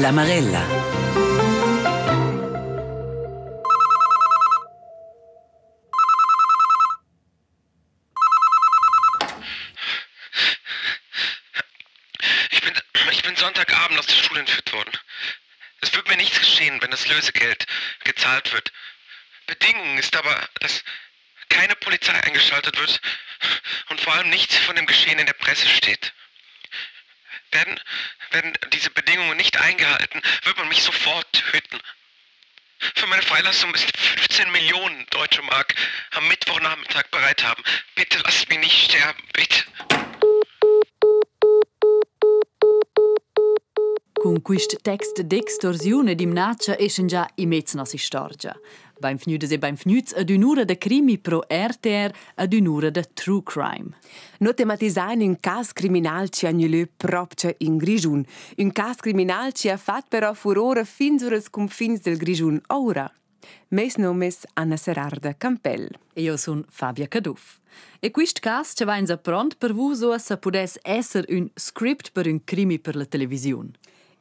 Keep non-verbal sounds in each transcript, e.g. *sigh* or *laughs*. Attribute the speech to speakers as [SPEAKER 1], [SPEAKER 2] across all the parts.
[SPEAKER 1] La Marella.
[SPEAKER 2] Ich bin, ich bin Sonntagabend aus der Schule entführt worden. Es wird mir nichts geschehen, wenn das Lösegeld gezahlt wird. Bedingung ist aber, dass keine Polizei eingeschaltet wird und vor allem nichts von dem Geschehen in der Presse steht. Werden, werden diese Bedingungen nicht eingehalten, wird man mich sofort töten. Für meine Freilassung müssen 15 Millionen deutsche Mark am Mittwochnachmittag bereit haben. Bitte lasst mich nicht sterben, bitte.
[SPEAKER 3] Con questo text d'extorsione di minaccia esce già in mezzo nostra storia. Beim Fnüdes e beim Fnüz ad un'ora de crimi pro RTR ad un'ora de true crime.
[SPEAKER 4] No tematisain un cas criminal ci agnulö propcia in Grigiun. Un cas criminal ci ha fat però furore fin sur els confins del Grigiun ora. Mes nomes Anna Serarda Campell.
[SPEAKER 3] E io son Fabia Caduff. E quist cas ci va in pront per vu so sa pudes esser un script per un crimi per la televisione.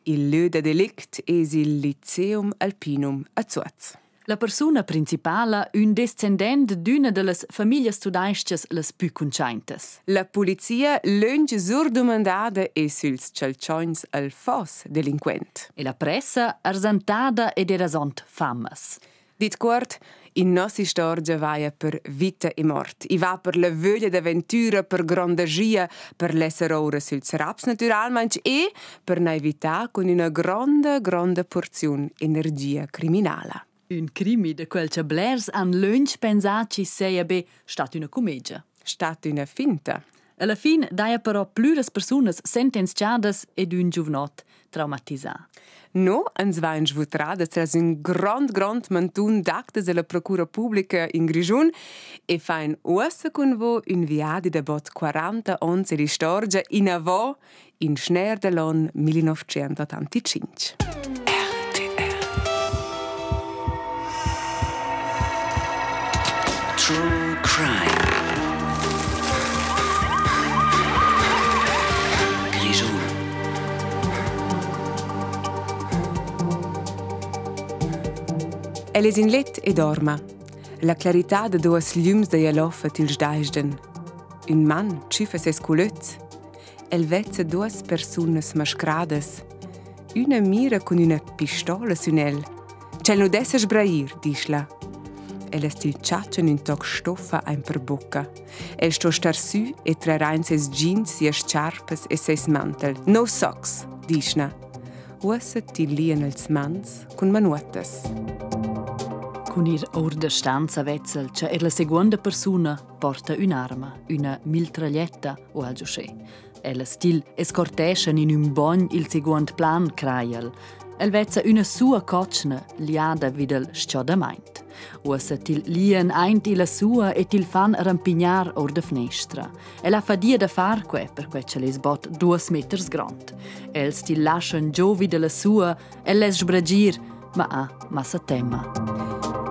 [SPEAKER 4] Il lö de delict es il Lyceum Alpinum a Zuaz.
[SPEAKER 3] La persona principala un descendent d'una de les famiglie studaisches les più conscientes.
[SPEAKER 4] La polizia lunge sur domandada e suls chalchoins al fos delinquent.
[SPEAKER 3] E la pressa arsentada ed era sont famas.
[SPEAKER 4] Dit quart, in nostra storia vaia per vita e mort. I va per la voglia d'avventura, per grandagia, per l'essere ora sul raps naturalmente e per naività con una grande, grande porzione energia criminale.
[SPEAKER 3] Un crimi de quel blers han lunch pensaci seia be stat una commedia.
[SPEAKER 4] Stat una finta.
[SPEAKER 3] Alla fin daia però plures personas sentenciadas ed un giovnot traumatisà.
[SPEAKER 4] No, ens va insvutrada tras un grand, grand mantun d'actes de la Procura Pública in Grigiun e fa in ossa con vo un viadi de bot 40 onze di storgia in avò in schner de l'on 1985.
[SPEAKER 1] True crime.
[SPEAKER 4] El es in let e dorma. La clarità de duas llums de jalofa tils daisden. Un man ciufa ses culöts. El vezza duas persunas mascradas. Una mira con una pistola sun el. Cel nu dessa sbrair, disla. El es til ciaccian un toc stoffa ein per bocca. El sto star su e trarein ses jeans, sias charpas e ses mantel. No socks, disna. Ussa til lien els mans con manuotas.
[SPEAKER 3] Con ir or de stanza vezzel, che er la seconda persona porta un'arma, una miltraglietta o al giosce. Ella stil escorteschen in un bagn il second plan craiel. El vezza una sua cocna liada videl sciodamaint. Ussa til lien eint ila sua e til fan rampignar or de fnestra. El ha fadia da far que per que ce les bot duas meters grand. El stil lascian gio videla sua, el les sbragir, ma ha massa temma.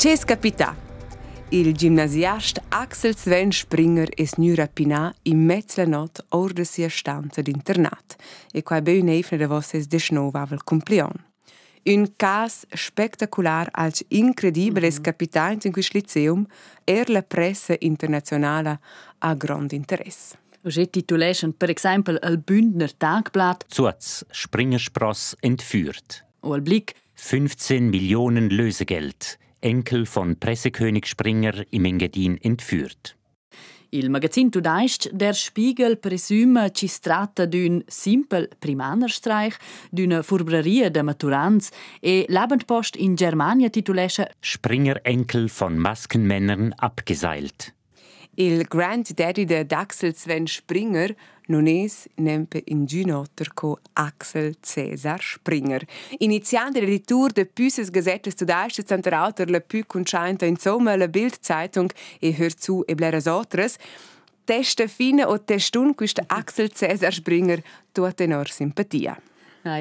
[SPEAKER 4] Ces capità. Il gimnasiast Axel Sven Springer es nu rapinà in mezza not or de sia stanza d'internat e quai be un eifne de vosses de schnovavel cumplion. Un cas spectacular als incredibiles mm -hmm. capitains in quist liceum er la pressa internazionala a grand interesse.
[SPEAKER 3] Oggi tituleschen per exempel il Bündner Tagblatt
[SPEAKER 5] Zuaz, Springerspross entführt.
[SPEAKER 3] o il Blick
[SPEAKER 5] 15 Millionen Lösegeld. Enkel von Pressekönig Springer im Engadin entführt.
[SPEAKER 3] Il magazin Tudaist der Spiegel presüma ci tratta d'un simpel primanerstreich, d'una furbreria de maturanz e l'Abendpost in Germania titulescha
[SPEAKER 5] Springer Enkel von Maskenmännern abgeseilt.
[SPEAKER 4] Il granddaddy de Axel Sven Springer non es nempe in Günotter co Axel Cesar Springer. Iniziante l'editur de Püses Gazettes Studaische Zentralter la Pü conscienta insomma la Bildzeitung e hör zu e bleras otras. Testa fine o testun quista Axel Cesar Springer tut enor simpatia.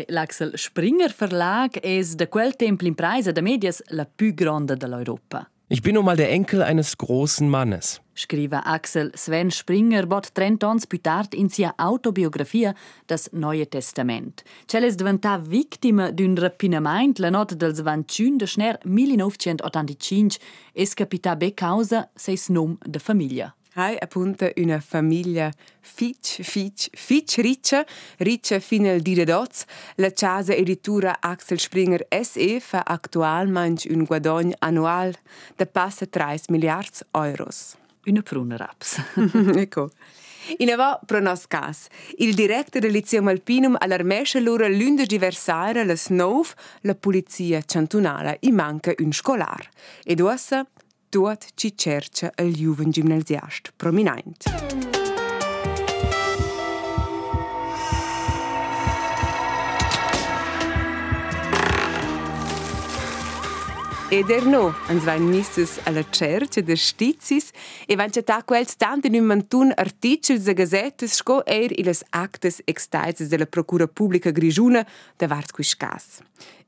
[SPEAKER 3] L'Axel Springer Verlag ist de quel tempo in Preise de Medias la più grande dell'Europa.
[SPEAKER 6] Ich bin nun mal der Enkel eines großen Mannes.
[SPEAKER 3] Scrive Axel Sven Springer bot 30 ans più tard in sia autobiografia Das Neue Testament. Cel es diventa vittima d'un rapinament la nota del 21 de schner 1985 es capita be causa seis nom de famiglia.
[SPEAKER 4] Hai appunto una famiglia fitch, fitch, fitch riccia, riccia fino al dire doz. La casa editura Axel Springer SE fa actualmente un guadagno annual da passa 3 miliardi euros.
[SPEAKER 3] Una pruna raps. *laughs*
[SPEAKER 4] ecco. In ava pro nos cas, il direttore del Liceo Alpinum allarmesce loro l'undici versaire les nov la polizia cantonale i manca un scolar. Ed ossa duat që qërë që e ljuvën gjimnërzjasht, prominajnë. Er no, ans vain missus alla cerca de stizis e van ceta quels tant in un mantun articels e gazettes sco er iles actes extaises de la Procura Pubblica Grigiuna da vart quis cas.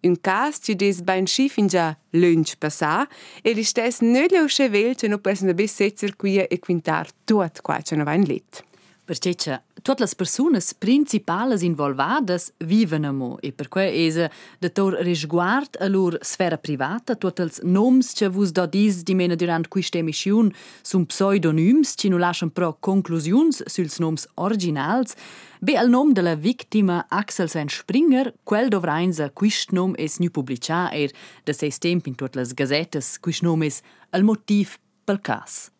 [SPEAKER 4] Un cas ci des bain schi fin già lunch passà e li stes nöglio chevel ce no persen bis setzer quia e quintar tuot qua ce no vain lit.
[SPEAKER 3] Perché tutte le persone principali involvate vivono e per cui è da tor risguard a loro sfera privata, tutti i nomi che vus da dis di meno durante questa emissione sono pseudonymi che non lasciano però conclusioni sui nomi originali. Be al nome della vittima Axel Sven Springer, quel dovrainza questo nome è nu pubblicato e da sei tempi in tutte le gazzette questo nome è il motivo per caso.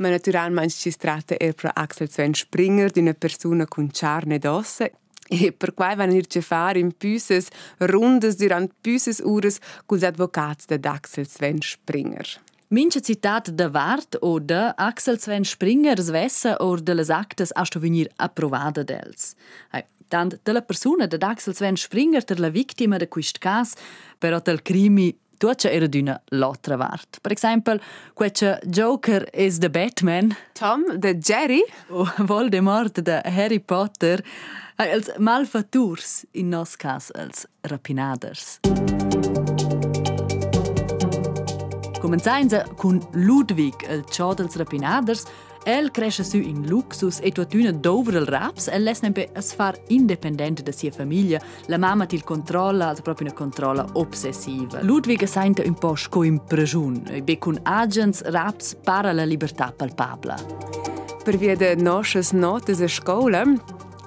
[SPEAKER 4] Ma naturalmente ci tratta er pro Axel Sven Springer, di una persona con carne ed ossa, e per cui vanno a fare in püses rundes durante püses ures con gli avvocati di Axel Sven Springer.
[SPEAKER 3] Mince citat de Wart o de Axel Sven Springer svessa o de les actes a venir approvada dels. Hey. Tant de la persona de Axel Sven Springer der la vittima de quist cas, però del crimi Tuocha era d'una l'altra vart. Per esempio, quella Joker is the Batman.
[SPEAKER 4] Tom, the Jerry.
[SPEAKER 3] O Voldemort de Harry Potter. Els malfaturs, in nos cas, els rapinaders. Comenzainza con Ludwig, il ciò dels rapinaders, El cresce su in luxus e tuatuna dover il raps, el les nempe as far independente da sia famiglia. La mamma til controlla, also proprio una controlla obsessiva. Ludwig sente un po' sco in pregiun, e be con agents raps para la libertà palpabla.
[SPEAKER 4] Per via de nossas notas a scola,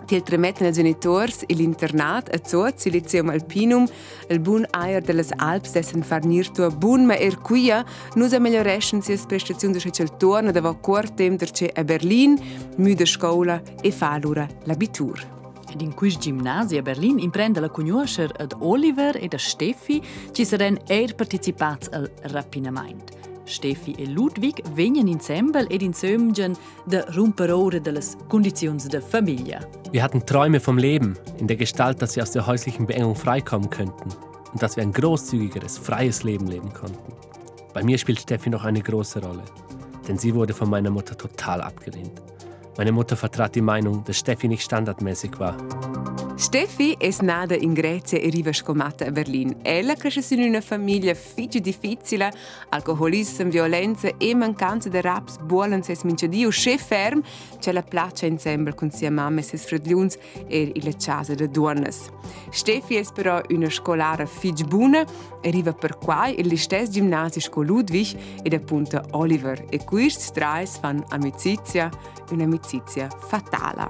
[SPEAKER 4] Til tremetten els genitors e l'internat a Zoz, il Liceum Alpinum, il bun aier de les Alps dessen farnir tua bun, ma er quia nus amelioreschen sies prestazioni se cel torna da va quart tem derce a Berlin, müde scola e fa lura l'abitur.
[SPEAKER 3] Ed in quis gimnasi a Berlin imprende la conoscer ad Oliver e a Steffi, ci seren er participats al rapinament. Steffi e Ludwig venien insieme ed insömgen de Rumperore des Konditions der Familie.
[SPEAKER 6] Wir hatten Träume vom Leben, in der Gestalt, dass wir aus der häuslichen Beengung freikommen könnten und dass wir ein großzügigeres, freies Leben leben konnten. Bei mir spielt Steffi noch eine große Rolle, denn sie wurde von meiner Mutter total abgelehnt. Meine Mutter vertrat die Meinung, dass Steffi nicht standardmäßig war.
[SPEAKER 4] Steffi è nata in Grecia e arriva scommata a Berlin. Ella cresce in una famiglia figlio difficile, alcoholismo, violenza e mancanza di raps buolen ses mincedio, che ferm, c'è la placcia insieme con sia mamma e ses fredliuns e la casa de donnes. Steffi è però una scolara figlio buona, arriva per qua e le stesse ginnasio con Ludwig ed appunto Oliver. E questi tre fanno amicizia, un'amicizia fatale.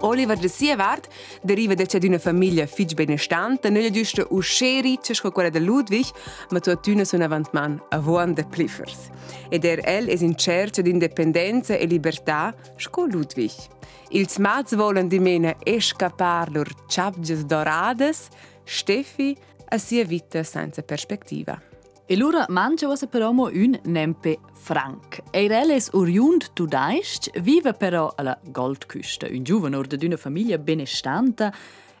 [SPEAKER 4] Oliver de Sievart deriva da d'una famiglia fitch benestante, non è giusto uscire come quella di Ludwig, ma tu tuna sono avantman a vuon de Pliffers. Ed er el es in cerca di indipendenza e libertà sco Ludwig. Ils maz volen di mena escapar lor ciabges dorades, Steffi a sia vita senza perspectiva.
[SPEAKER 3] E lura mangia osa però un nempe franc. Eirel es oriund tudaist, vive però alla Goldküste. Un giovane or d'una famiglia benestanta.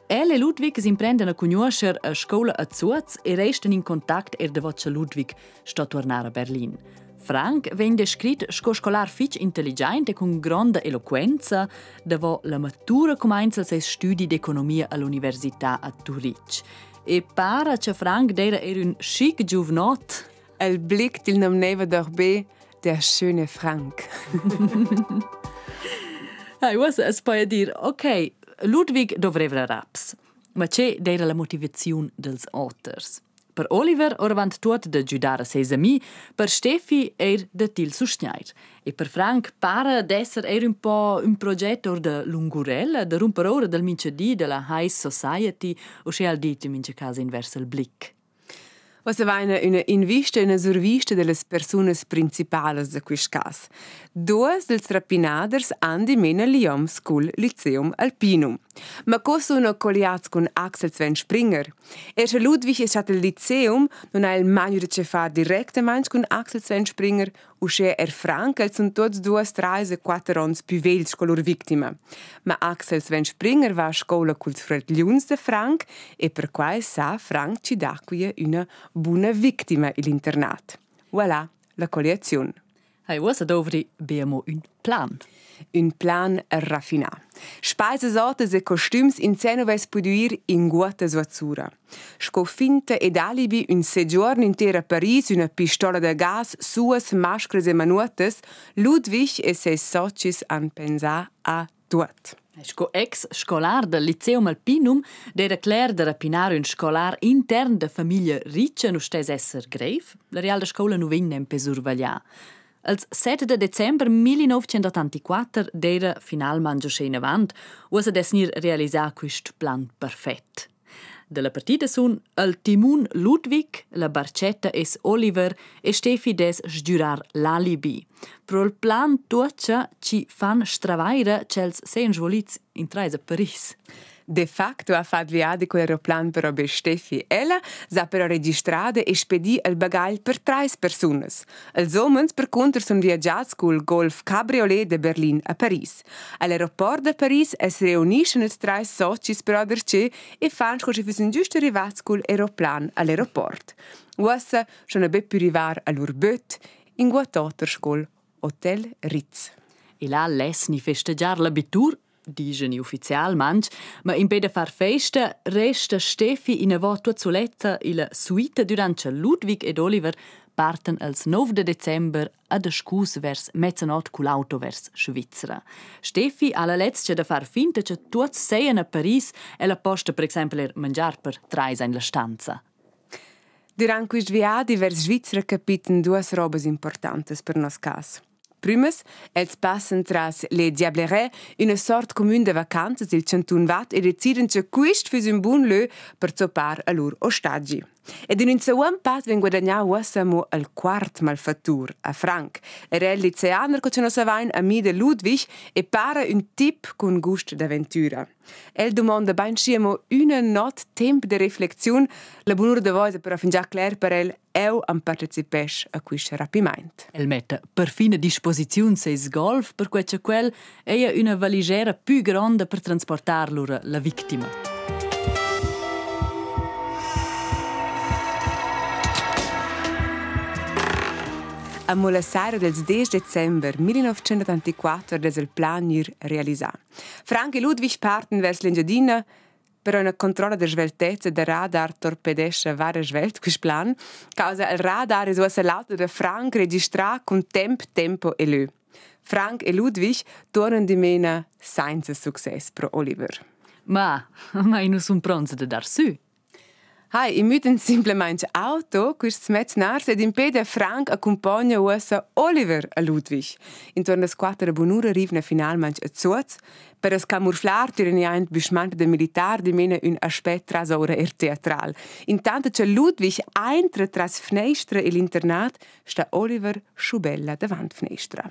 [SPEAKER 3] El e Ludwig si imprendono a conoscere a scuola a Zuz e restano in contatto er de voce Ludwig sta tornare a Berlin. Frank venne descritto come scolar fitch intelligente e con grande eloquenza, dopo la matura comincia i studi di economia all'università a Zurich. E pare che Frank era un chic giovanot.
[SPEAKER 4] El Blick del Namneva d'Orbe, der schöne Frank. *laughs*
[SPEAKER 3] Hey, was es poi dire, ok, Ludwig dovrebbe raps, ma c'è era la motivazione dels authors. Per Oliver oravant tuot de giudare ses ami, per Steffi er de til sustnair. E per Frank pare d'esser er un po' un progetto de lungurella, de romper ora del mincedi de la High Society, o se al dit in mince casa inversa il blick.
[SPEAKER 4] Was va una, una invista e una survista delle persone principali di questo caso. Due dels rapinaders hanno di meno l'IOM School Lyceum Alpinum. Ma cosa una colliaz con Axel Sven Springer. Ersche Ludwig è stato al Lyceum, non ha il magno di ce fa direttamente con Axel Sven Springer, usce er Frankel sono tot due, tre e quattro anni più vecchi con loro. Ma Axel Sven Springer va a scuola col Fred Luns de Frank e per questo sa Frank ci dà qui una buona vittima internat. Voilà, la colliazione.
[SPEAKER 3] Hij was het over die BMO-1-plan.
[SPEAKER 4] une plan raffinat. Speise sortes e costumes in cenoves puduir in guata svazzura. Scofinta ed alibi un soggiorno in terra Paris, una pistola da gas, suas maschres e manuotes, Ludwig e ses socis han pensà a tuat.
[SPEAKER 3] Sco ex scolar del Liceum Alpinum d'era clair de rapinar un scolar intern de famiglia riccia nu stes esser greif, la real da scola nu vegnem pe survagliar. Als 7 de december 1984 dera finalmente già in avant, usa desnir realisar quist plan perfett. De la partita sun el Ludwig, la Barcetta es Oliver e Stefi des sgiurar l'alibi. Pro il plan tuocia ci fan stravaira cels seien svolits in traisa Paris.
[SPEAKER 4] De facto ha fatto viadi con l'aeroplan per Obe Steffi. Ella sa però registrare e spedì il bagaglio per tre persone. Els homens per contro sono viaggiati col Golf Cabriolet de Berlin a Paris. All'aeroport de Paris es reuniscono i tre soci per aderce e fanno se fossero giusto arrivati con l'aeroplan all'aeroport. Uassa sono ben più arrivare all'Urböt in guatotter col Hotel Ritz.
[SPEAKER 3] E là lesni festeggiar l'abitur dice ufficialmente, ma in beda far festa Steffi in avo tua zuletta il suite durante Ludwig ed Oliver parten als 9 de Dezember a de scus vers mezzanot cu l'auto vers Svizzera. Steffi alla letzte da far finta che tuot seien a Paris e la posta per esempio er mangiar per trais in la stanza.
[SPEAKER 4] Durant quist viadi vers Svizzera capiten duas robes importantes per nos cas. Prymës, els passen tras le Diableret, une sorte commune de vacanze, il centun vat, e decidono che questo fosse un buon luogo per zoppare a loro ostaggi. Ed in un segon pas ven guadagnar uassamo al quart malfattur, a Frank. Era el liceaner co ce vain ami de Ludwig e para un tip con gust d'aventura. El domanda bain sciamo una not temp de reflexion, la bunur de voise per affingiar clair per el eu am participes a quist rapiment.
[SPEAKER 3] El mette perfine disposiziun seis golf per quece quel eia una valigera più grande per transportar lura la vittima.
[SPEAKER 4] Amo la sera del 10 december 1984 des il plan ir realisà. Frank e Ludwig parten vers l'Engiadina per una controlla der sveltezza der radar torpedesce varie svelt quis plan, causa il radar es usa l'auto de Frank registra con temp, tempo e lö. Frank e Ludwig tornen di mena senza success pro Oliver.
[SPEAKER 3] Ma, *laughs* ma io non sono pronta da dar su.
[SPEAKER 4] Hai, i müden simplemente auto, quist smetznars ed impede Frank accompagna usa Oliver a Ludwig. Intorno a quattro bonura rivna finalmente a Zuz, per as camuflar tireniaint bischmante de militar di mena un aspet tras ora er teatral. Intanto che Ludwig entra tras fnestra e l'internat, sta Oliver schubella davant fnestra.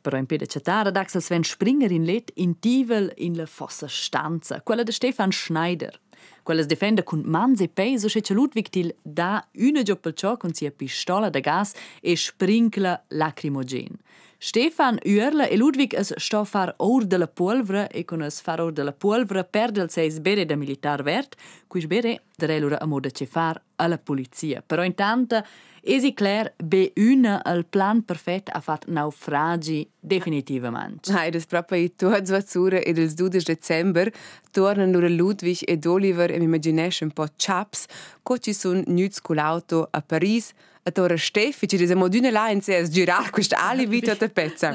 [SPEAKER 3] Però in pede cetara d'Axel Sven Springer in let in Tivel in la fossa stanza, quella de Stefan Schneider. Quelles defende con mans e peso che Ludwig til da una giopelciò con sia pistola da gas e sprinkla lacrimogen. Stefan Uerle e Ludwig es sto far or de la polvra e con es far or de la polvra perde il seis bere da militar vert, quis bere darellura a moda ce far alla polizia. Però intanto Esicler be una al plan perfett a fat naufragi definitivament.
[SPEAKER 4] Hai, das proprio i tuaz vazzura ed il 12 december tornan nur Ludwig ed Oliver e imagination po chaps co ci sun nuts cul'auto a Paris a Torre Steffi ci dise modune là in CS girar quest'ali vita *laughs* te pezza.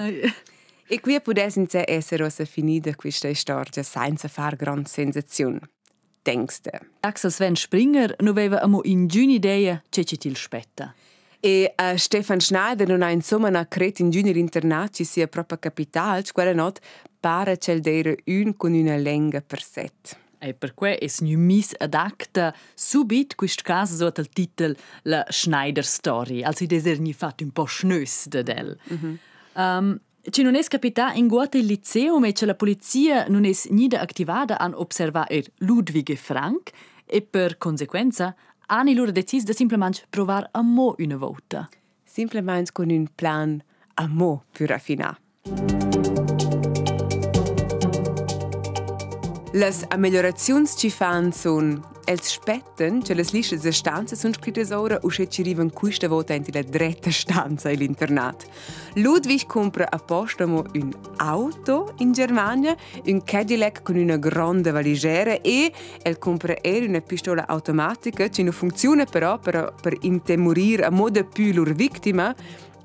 [SPEAKER 4] E qui pudessin se essere finita questa storia senza far gran sensazione. Denkste.
[SPEAKER 3] Axel Sven Springer non aveva amo in giuni idea che ci til spetta.
[SPEAKER 4] E uh, Stefan Schneider non ha insomma una creta in giuni l'internat ci sia proprio capital, quella not pare c'è d'era un con una lenga per set.
[SPEAKER 3] E per cui è nu mis ad acta subit quist caso sotto il titolo La Schneider Story, also deser ni fatto un po' schnös da del. Mm -hmm. um, Ci non es capita in guate il liceo, ma la polizia non es nida attivata an observar er Frank e per conseguenza hanno loro deciso di semplicemente provare a mo una volta.
[SPEAKER 4] Semplicemente con un plan a mo più raffinato. Le améliorazioni ci fanno sono Els spetten, che les lisce de stanze sun scrittes ora u che ci riven questa volta in la dretta stanza l'internat. Ludwig compra apostamo un auto in Germania, un Cadillac con una grande valigera e el compra er una pistola automatica che non funziona però per, per intemorire a modo più loro vittima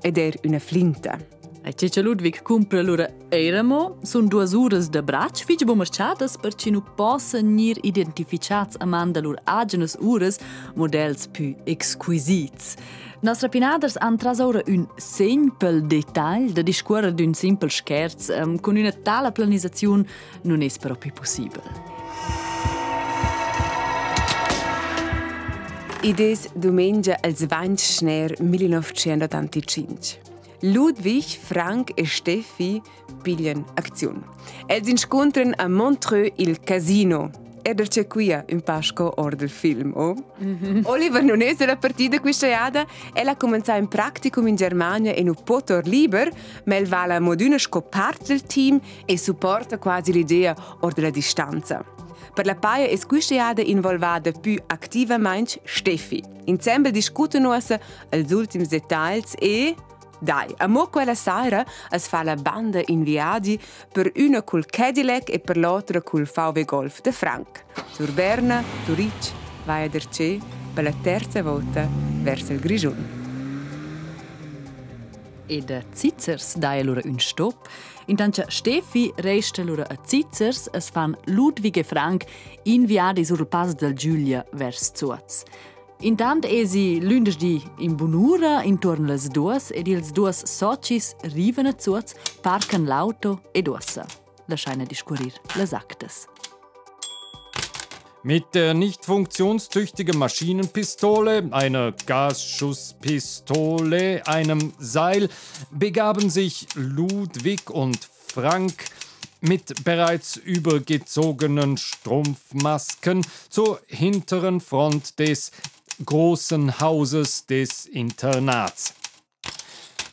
[SPEAKER 4] ed er una flinta.
[SPEAKER 3] E Cece Ludwig compra lura Eiramo, sun duas uras de brac, fitx bo marchadas per ci nu possan nir identificats amanda lur agenes uras models più exquisits. Nostra pinaders han tras ora un simpel detall de discuora d'un simpel scherz, um, con una tala planizazione non es però più possibile.
[SPEAKER 4] Ides domenica al 20 schner 1985. Ludwig, Frank e Steffi pigliano azione. Els incontrano a Montreux il casino. Ed c'è qui un pasco or del film, oh? Mm -hmm. Oliver non è la partita questa iada, ella ha cominciato in practicum in Germania in un potor liber, ma el va la moduna scopart del team e supporta quasi l'idea or della distanza. Per la paia è questa iada involvata più attivamente Steffi. Insieme discutono gli ultimi dettagli e Dai, a mo quella sera es fa la banda in viaggi per una col Cadillac e per l'altra col VW Golf de Frank. Sur Berna, Turic, vai a Derce per la terza volta verso il Grigion.
[SPEAKER 3] E da Zitzers dai loro un stop. Intanto Steffi resta loro a Zitzers es fan Ludwig e Frank inviati sul pass del Giulia vers Zuaz. Intant esi lunedì in Bunura intorno alle duas ed ils duas socis riven a zuaz, parcan l'auto ed ossa. Lasciano discurir les actes.
[SPEAKER 7] Mit der nicht funktionstüchtigen Maschinenpistole, einer Gasschusspistole, einem Seil begaben sich Ludwig und Frank mit bereits übergezogenen Strumpfmasken zur hinteren Front des großen Hauses des Internats.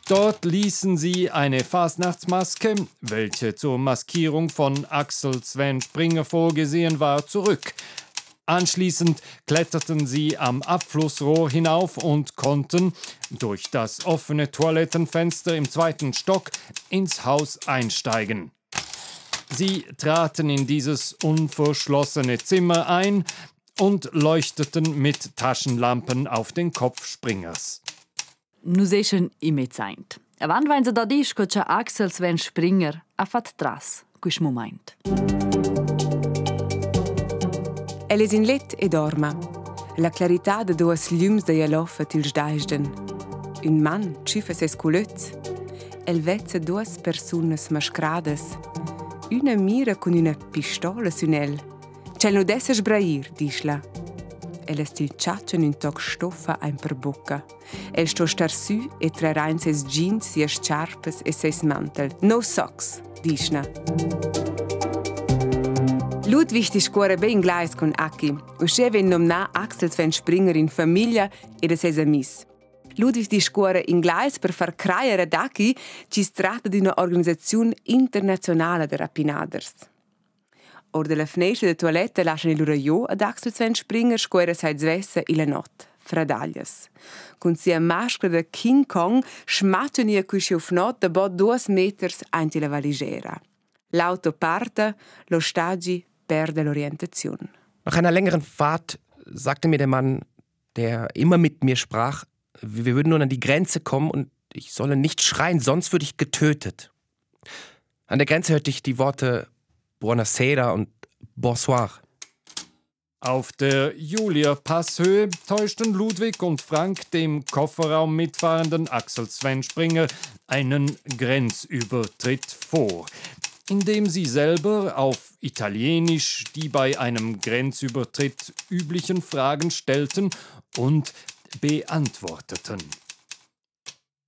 [SPEAKER 7] Dort ließen sie eine Fastnachtsmaske, welche zur Maskierung von Axel Sven Springer vorgesehen war, zurück. Anschließend kletterten sie am Abflussrohr hinauf und konnten durch das offene Toilettenfenster im zweiten Stock ins Haus einsteigen. Sie traten in dieses unverschlossene Zimmer ein, und leuchteten mit Taschenlampen auf den Kopf Springers.
[SPEAKER 3] Nu sechen imezaint. Avant vain se da disco cha Axel Sven Springer a fat tras quis moment.
[SPEAKER 4] El es in let e dorma. La clarità de duas llums de jalofa tils daisden. Un man cifa ses culöts. El vezza duas personas mascradas. Una mira con una pistola sunel. C'è non desse sbrair, disla. El est il ciaccian un toc stoffa ein per bocca. El sto star su e tra rein ses jeans, sies charpes e ses mantel. No socks, disna. Ludwig discorre ben inglese con Aki. Usce ven nomna Axel Sven Springer in famiglia e de ses amis. Ludwig discorre inglese per far creiere ad Aki ci si tratta di una organizzazione internazionale de rapinaders. Or de la finestra de toilette lasciano il io ad Axel Sven Springer scuola sai e la notte, fradaglias. Con sia maschera de King Kong schmatchen ihr cusci auf not de bod duas meters anti la valigera. L'auto parte, lo stagi perde l'orientazione.
[SPEAKER 8] Nach einer längeren Fahrt sagte mir der Mann, der immer mit mir sprach, wir würden nun an die Grenze kommen und ich solle nicht schreien, sonst würde ich getötet. An der Grenze hörte ich die Worte Buonasera und Bonsoir.
[SPEAKER 7] Auf der Julia-Passhöhe täuschten Ludwig und Frank dem Kofferraum mitfahrenden Axel Sven Springer einen Grenzübertritt vor, indem sie selber auf Italienisch die bei einem Grenzübertritt üblichen Fragen stellten und beantworteten.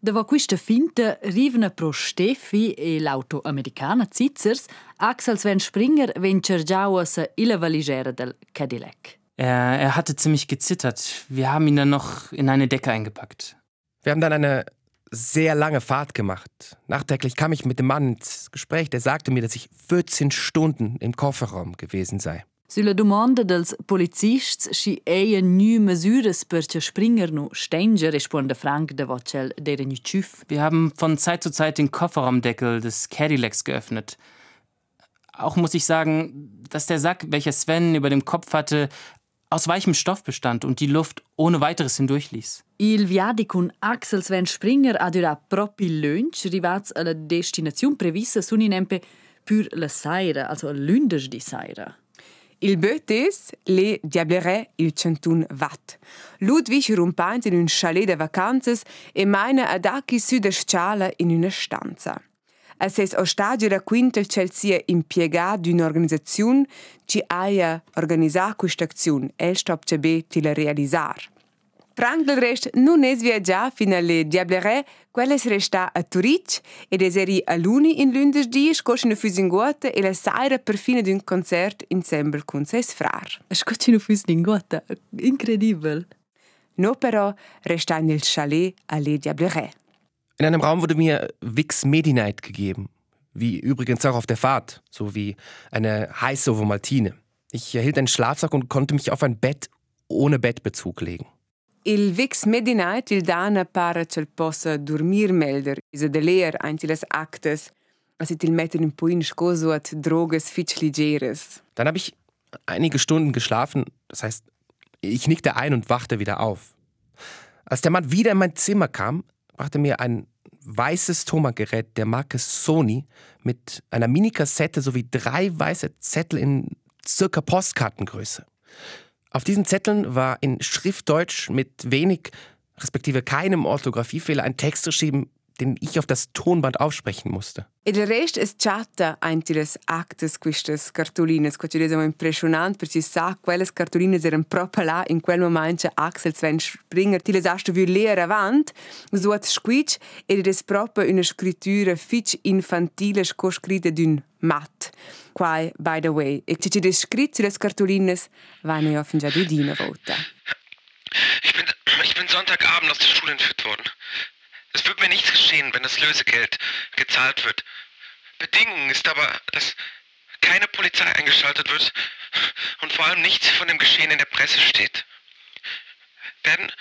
[SPEAKER 3] Dopo questa finta rivna pro Steffi e l'auto americana Zitzers, Axel Sven Springer ven cergiauas illa valigera del Cadillac.
[SPEAKER 9] Er, er hatte ziemlich gezittert. Wir haben ihn dann noch in eine Decke eingepackt.
[SPEAKER 8] Wir haben dann eine sehr lange Fahrt gemacht. Nachträglich kam ich mit dem Mann ins Gespräch, der sagte mir, dass ich 14 Stunden im Kofferraum gewesen sei.
[SPEAKER 3] Sulla domanda dels polizists si eia nü mesures per che Springer no stenge, risponde Frank de vocel dere nü tschüff.
[SPEAKER 9] Wir haben von Zeit zu Zeit den Kofferraumdeckel des Cadillacs geöffnet. Auch muss ich sagen, dass der Sack, welcher Sven über dem Kopf hatte, aus weichem Stoff bestand und die Luft ohne weiteres hindurchließ.
[SPEAKER 3] Il viadi con Axel Sven Springer ha dura propi lunch, rivats alla destinazione prevista suninempe pur la saira, also lundes di saira.
[SPEAKER 4] Il bötes le diablerais il centun watt. Ludwig rumpaint in un chalet de vacanzas e meine ad Aki südesciala in una stanza. A ses ostagi raquinta il cel sia impiegat d'un'organizzazione ci aia organizzà questa azione, el stop ce be ti la realizzar. Frank del rest non es viaggià fino alle Diablerais, quelles resta a Turic ed es eri a Luni in lundes dies scoscino fusinguota e la saira per fine d'un concert ensemble con ses frar.
[SPEAKER 3] Scocino fus lingota, incredibil.
[SPEAKER 4] No però resta nel chalet alle Diablerais.
[SPEAKER 8] In einem Raum wurde mir Vix Medi-Night gegeben. Wie übrigens auch auf der Fahrt, sowie eine heiße Ovomaltine. Ich erhielt einen Schlafsack und konnte mich auf ein Bett ohne Bettbezug legen.
[SPEAKER 4] Il Vix Medi-Night il dana para cel possa dormir melder, isa de leer also til metten un po in scoso at droges fitch ligeres.
[SPEAKER 8] Dann habe ich einige Stunden geschlafen. Das heißt, ich nickte ein und wachte wieder auf. Als der Mann wieder in mein Zimmer kam, brachte mir ein weißes Tomagerät der Marke Sony mit einer Minikassette sowie drei weiße Zettel in circa Postkartengröße. Auf diesen Zetteln war in Schriftdeutsch mit wenig, respektive keinem Orthographiefehler ein Text geschrieben, den ich auf das Tonband aufsprechen musste.
[SPEAKER 4] E del rest es chatta anti las actes quistas cartolines, co ci desamo impressionant per ci sa quelles cartolines eran proprio là in quel momento Axel Sven Springer ti hast vu leer avant, so at squitch ed es proprio una scrittura fitch infantile scritta d'un mat. Quai, by the way, e ci ci descrit las cartolines vanno io fin già due dina volta.
[SPEAKER 2] Ich bin, ich bin Sonntagabend aus der Schule entführt worden. Es wird mir nichts geschehen, wenn das Lösegeld gezahlt wird. Bedingung ist aber, dass keine Polizei eingeschaltet wird und vor allem nichts von dem Geschehen in der Presse steht. Werden,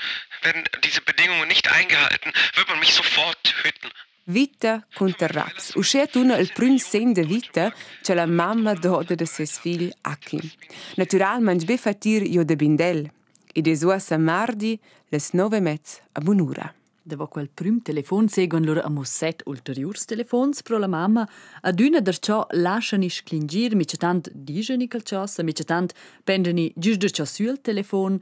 [SPEAKER 2] werden diese Bedingungen nicht eingehalten, wird man mich sofort töten.
[SPEAKER 4] Vita Conterrax. Uscè una il prim sen de vita che la mamma doda de ses figli Aki. Naturalmente be fatir io de bindel. E de sua sa mardi les nove mezz a bunura.
[SPEAKER 3] Dopo quel prim telefon seguon loro a musset ulteriors telefons pro la mamma, ad una der ciò lasciani sclingir, mica tant digeni quel ciossa, mica tant pendeni gius der ciò sul telefon,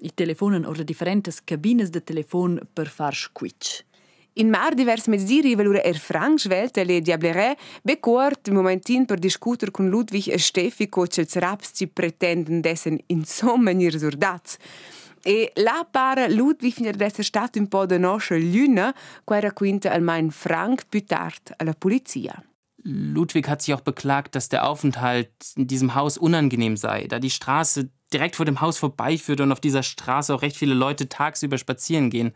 [SPEAKER 3] i telefonen oder differentes cabines de telefon per far squitch.
[SPEAKER 4] In mar divers mezziri valura er franc svelte le diablerais be quart momentin per discuter con Ludwig e Steffi co cels raps pretenden dessen insomma nir surdats. E la para Ludwig finir d'esser stat un po' de nostra luna, qua era quinta al mein franc più tard alla polizia.
[SPEAKER 9] Ludwig hat sich auch beklagt, dass der Aufenthalt in diesem Haus unangenehm sei, da die Straße direkt vor dem Haus vorbeiführt und auf dieser Straße auch recht viele Leute tagsüber spazieren gehen.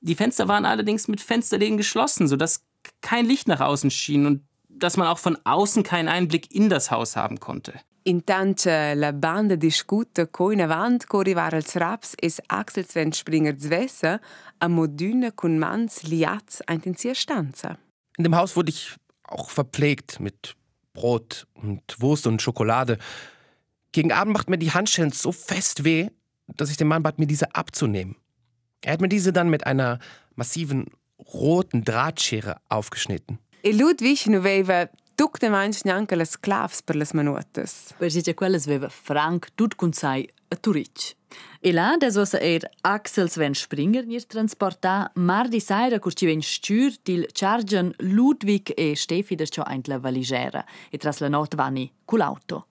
[SPEAKER 9] Die Fenster waren allerdings mit Fensterläden geschlossen, sodass kein Licht nach außen schien und dass man auch von außen keinen Einblick in das Haus haben konnte.
[SPEAKER 4] Intanto la banda discute in avant co arrivare als Raps es Axel Sven Springer zwesse a modüne con mans liats in stanza.
[SPEAKER 8] In dem Haus wurde ich auch verpflegt mit Brot und Wurst und Schokolade. Gegen Abend macht mir die Handschellen so fest weh, dass ich den Mann bat, mir diese abzunehmen. Er hat mir diese dann mit einer massiven roten Drahtschere aufgeschnitten.
[SPEAKER 4] E Ludwig non aveva tutte manch neanche le sclavs per le manuotas.
[SPEAKER 3] Perché quelles veva Frank tut con sai a Turic. E là des ossa er Axel Sven Springer nir transporta mardi saira cur ci ven stür til chargen Ludwig e Steffi der ciò eint la valigera e tras la not vani cu l'auto.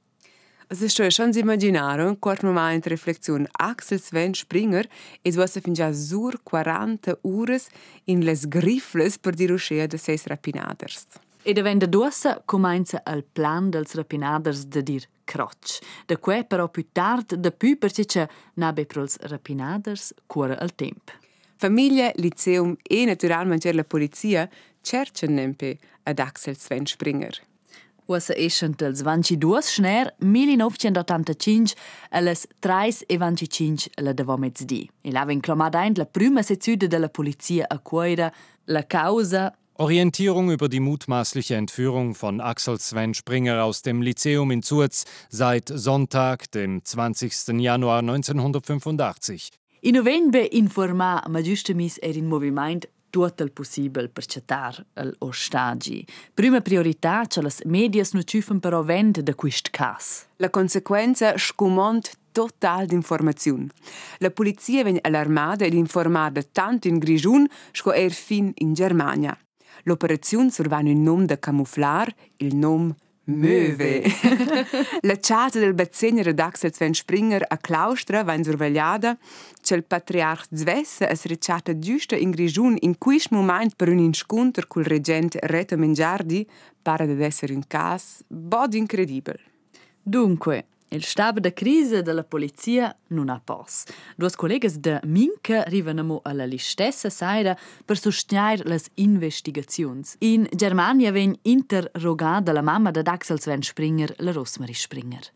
[SPEAKER 4] Also schon si immaginare quart moment reflexion Axel Sven Springer es vossa fin già sur 40 ures in les grifles per dir uscea de seis rapinaders.
[SPEAKER 3] E davenda duossa comincia il plan dels rapinaders de dir crotch. Da que però più tard da più perché c'è nabe pros rapinaders cura il temp.
[SPEAKER 4] Famiglia, liceum e naturalmente la polizia cercano nempe ad Axel Sven Springer.
[SPEAKER 3] Usa eschen dels 22 schner 1985 alles 3 e 25 la devo mezzdi. E la ven clomada ein la prima sezione della polizia a cuoira la causa
[SPEAKER 7] Orientierung über die mutmaßliche Entführung von Axel Sven Springer aus dem Lyzeum in Zurz seit Sonntag, dem 20. Januar 1985.
[SPEAKER 3] In novembre informa Magistemis er in moviment tot il possibile per cettar l'ostaggi. Prima priorità c'è le medias non ciufen però vend da quist cas.
[SPEAKER 4] La conseguenza scumont total d'informaziun. La polizia vegn allarmada ed informada tanto in Grigiun sco er fin in Germania. L'operaziun survan un nom de camuflar, il nom Möwe. *laughs* la casa del bazzegner d'Axel Sven Springer a Claustra va in survegliada, c'è il patriarch Zvessa es ricciata giusta in Grigiun in quist moment per un inscontro col regente Reto Mengiardi, pare ad essere un cas bod incredibile.
[SPEAKER 3] Dunque, il stab de crisi della polizia non ha pos. Duas collegas de Minca rivenamo alla listessa saira per sostenere las investigazions. In Germania ven interrogada la mamma de Axel Sven Springer, la Rosmarie Springer.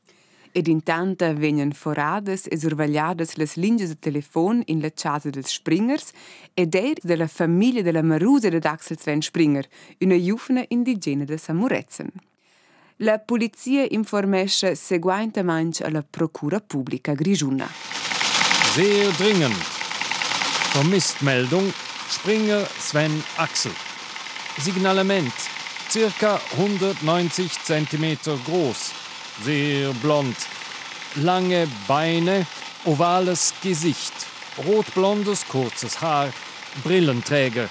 [SPEAKER 4] Ed intanto vengono forades e survegliadas le linee di telefono in la casa dels Springers ed er della famiglia della Marusa di Axel Sven Springer, una giovane indigena de Samurezen. La polizia informesce seguentemente alla Procura Pubblica Grigiuna.
[SPEAKER 7] Sehr dringend. Vermisstmeldung Springer Sven Axel. Signalement circa 190 cm groß, sehr blond, lange Beine, ovales Gesicht, rotblondes kurzes Haar, Brillenträger,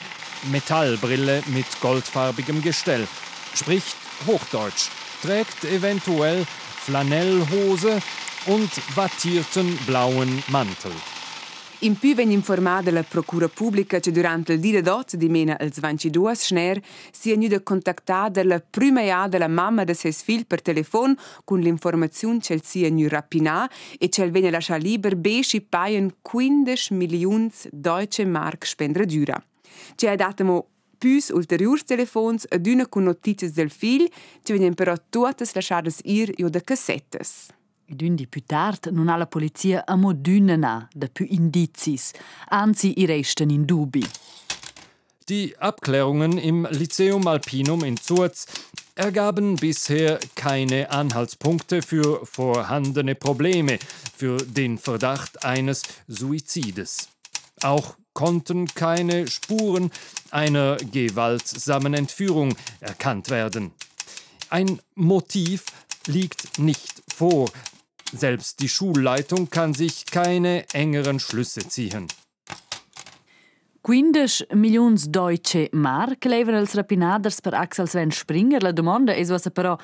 [SPEAKER 7] Metallbrille mit goldfarbigem Gestell, spricht Hochdeutsch, trägt eventuell Flanellhose und wattierten blauen Mantel.
[SPEAKER 4] In più venne informata la Procura Pubblica che durante il dia d'ozzo di mena als 22 schner si è nuda contattata la prima ja della mamma de ses figli per telefono con l'informazione che si è nu rapinà e che venne lasciata liber besci paien 15 milioni deutsche mark spendradura. Ci ha dato Puis ulteriurs telefons ad una con notizias del figl, ci venien però tuotas lasciadas ir io da cassettes.
[SPEAKER 3] Ed un di più tard non ha la polizia a modüna na da più indizis, anzi i resten in dubi.
[SPEAKER 7] Die Abklärungen im Lyceum Alpinum in Zurz ergaben bisher keine Anhaltspunkte für vorhandene Probleme, für den Verdacht eines Suizides. Auch konnten keine Spuren einer gewaltsamen Entführung erkannt werden. Ein Motiv liegt nicht vor. Selbst die Schulleitung kann sich keine engeren Schlüsse ziehen.
[SPEAKER 3] 15 milions deutsche mark levano els rapinaders per Axel Sven Springer. La domanda è se però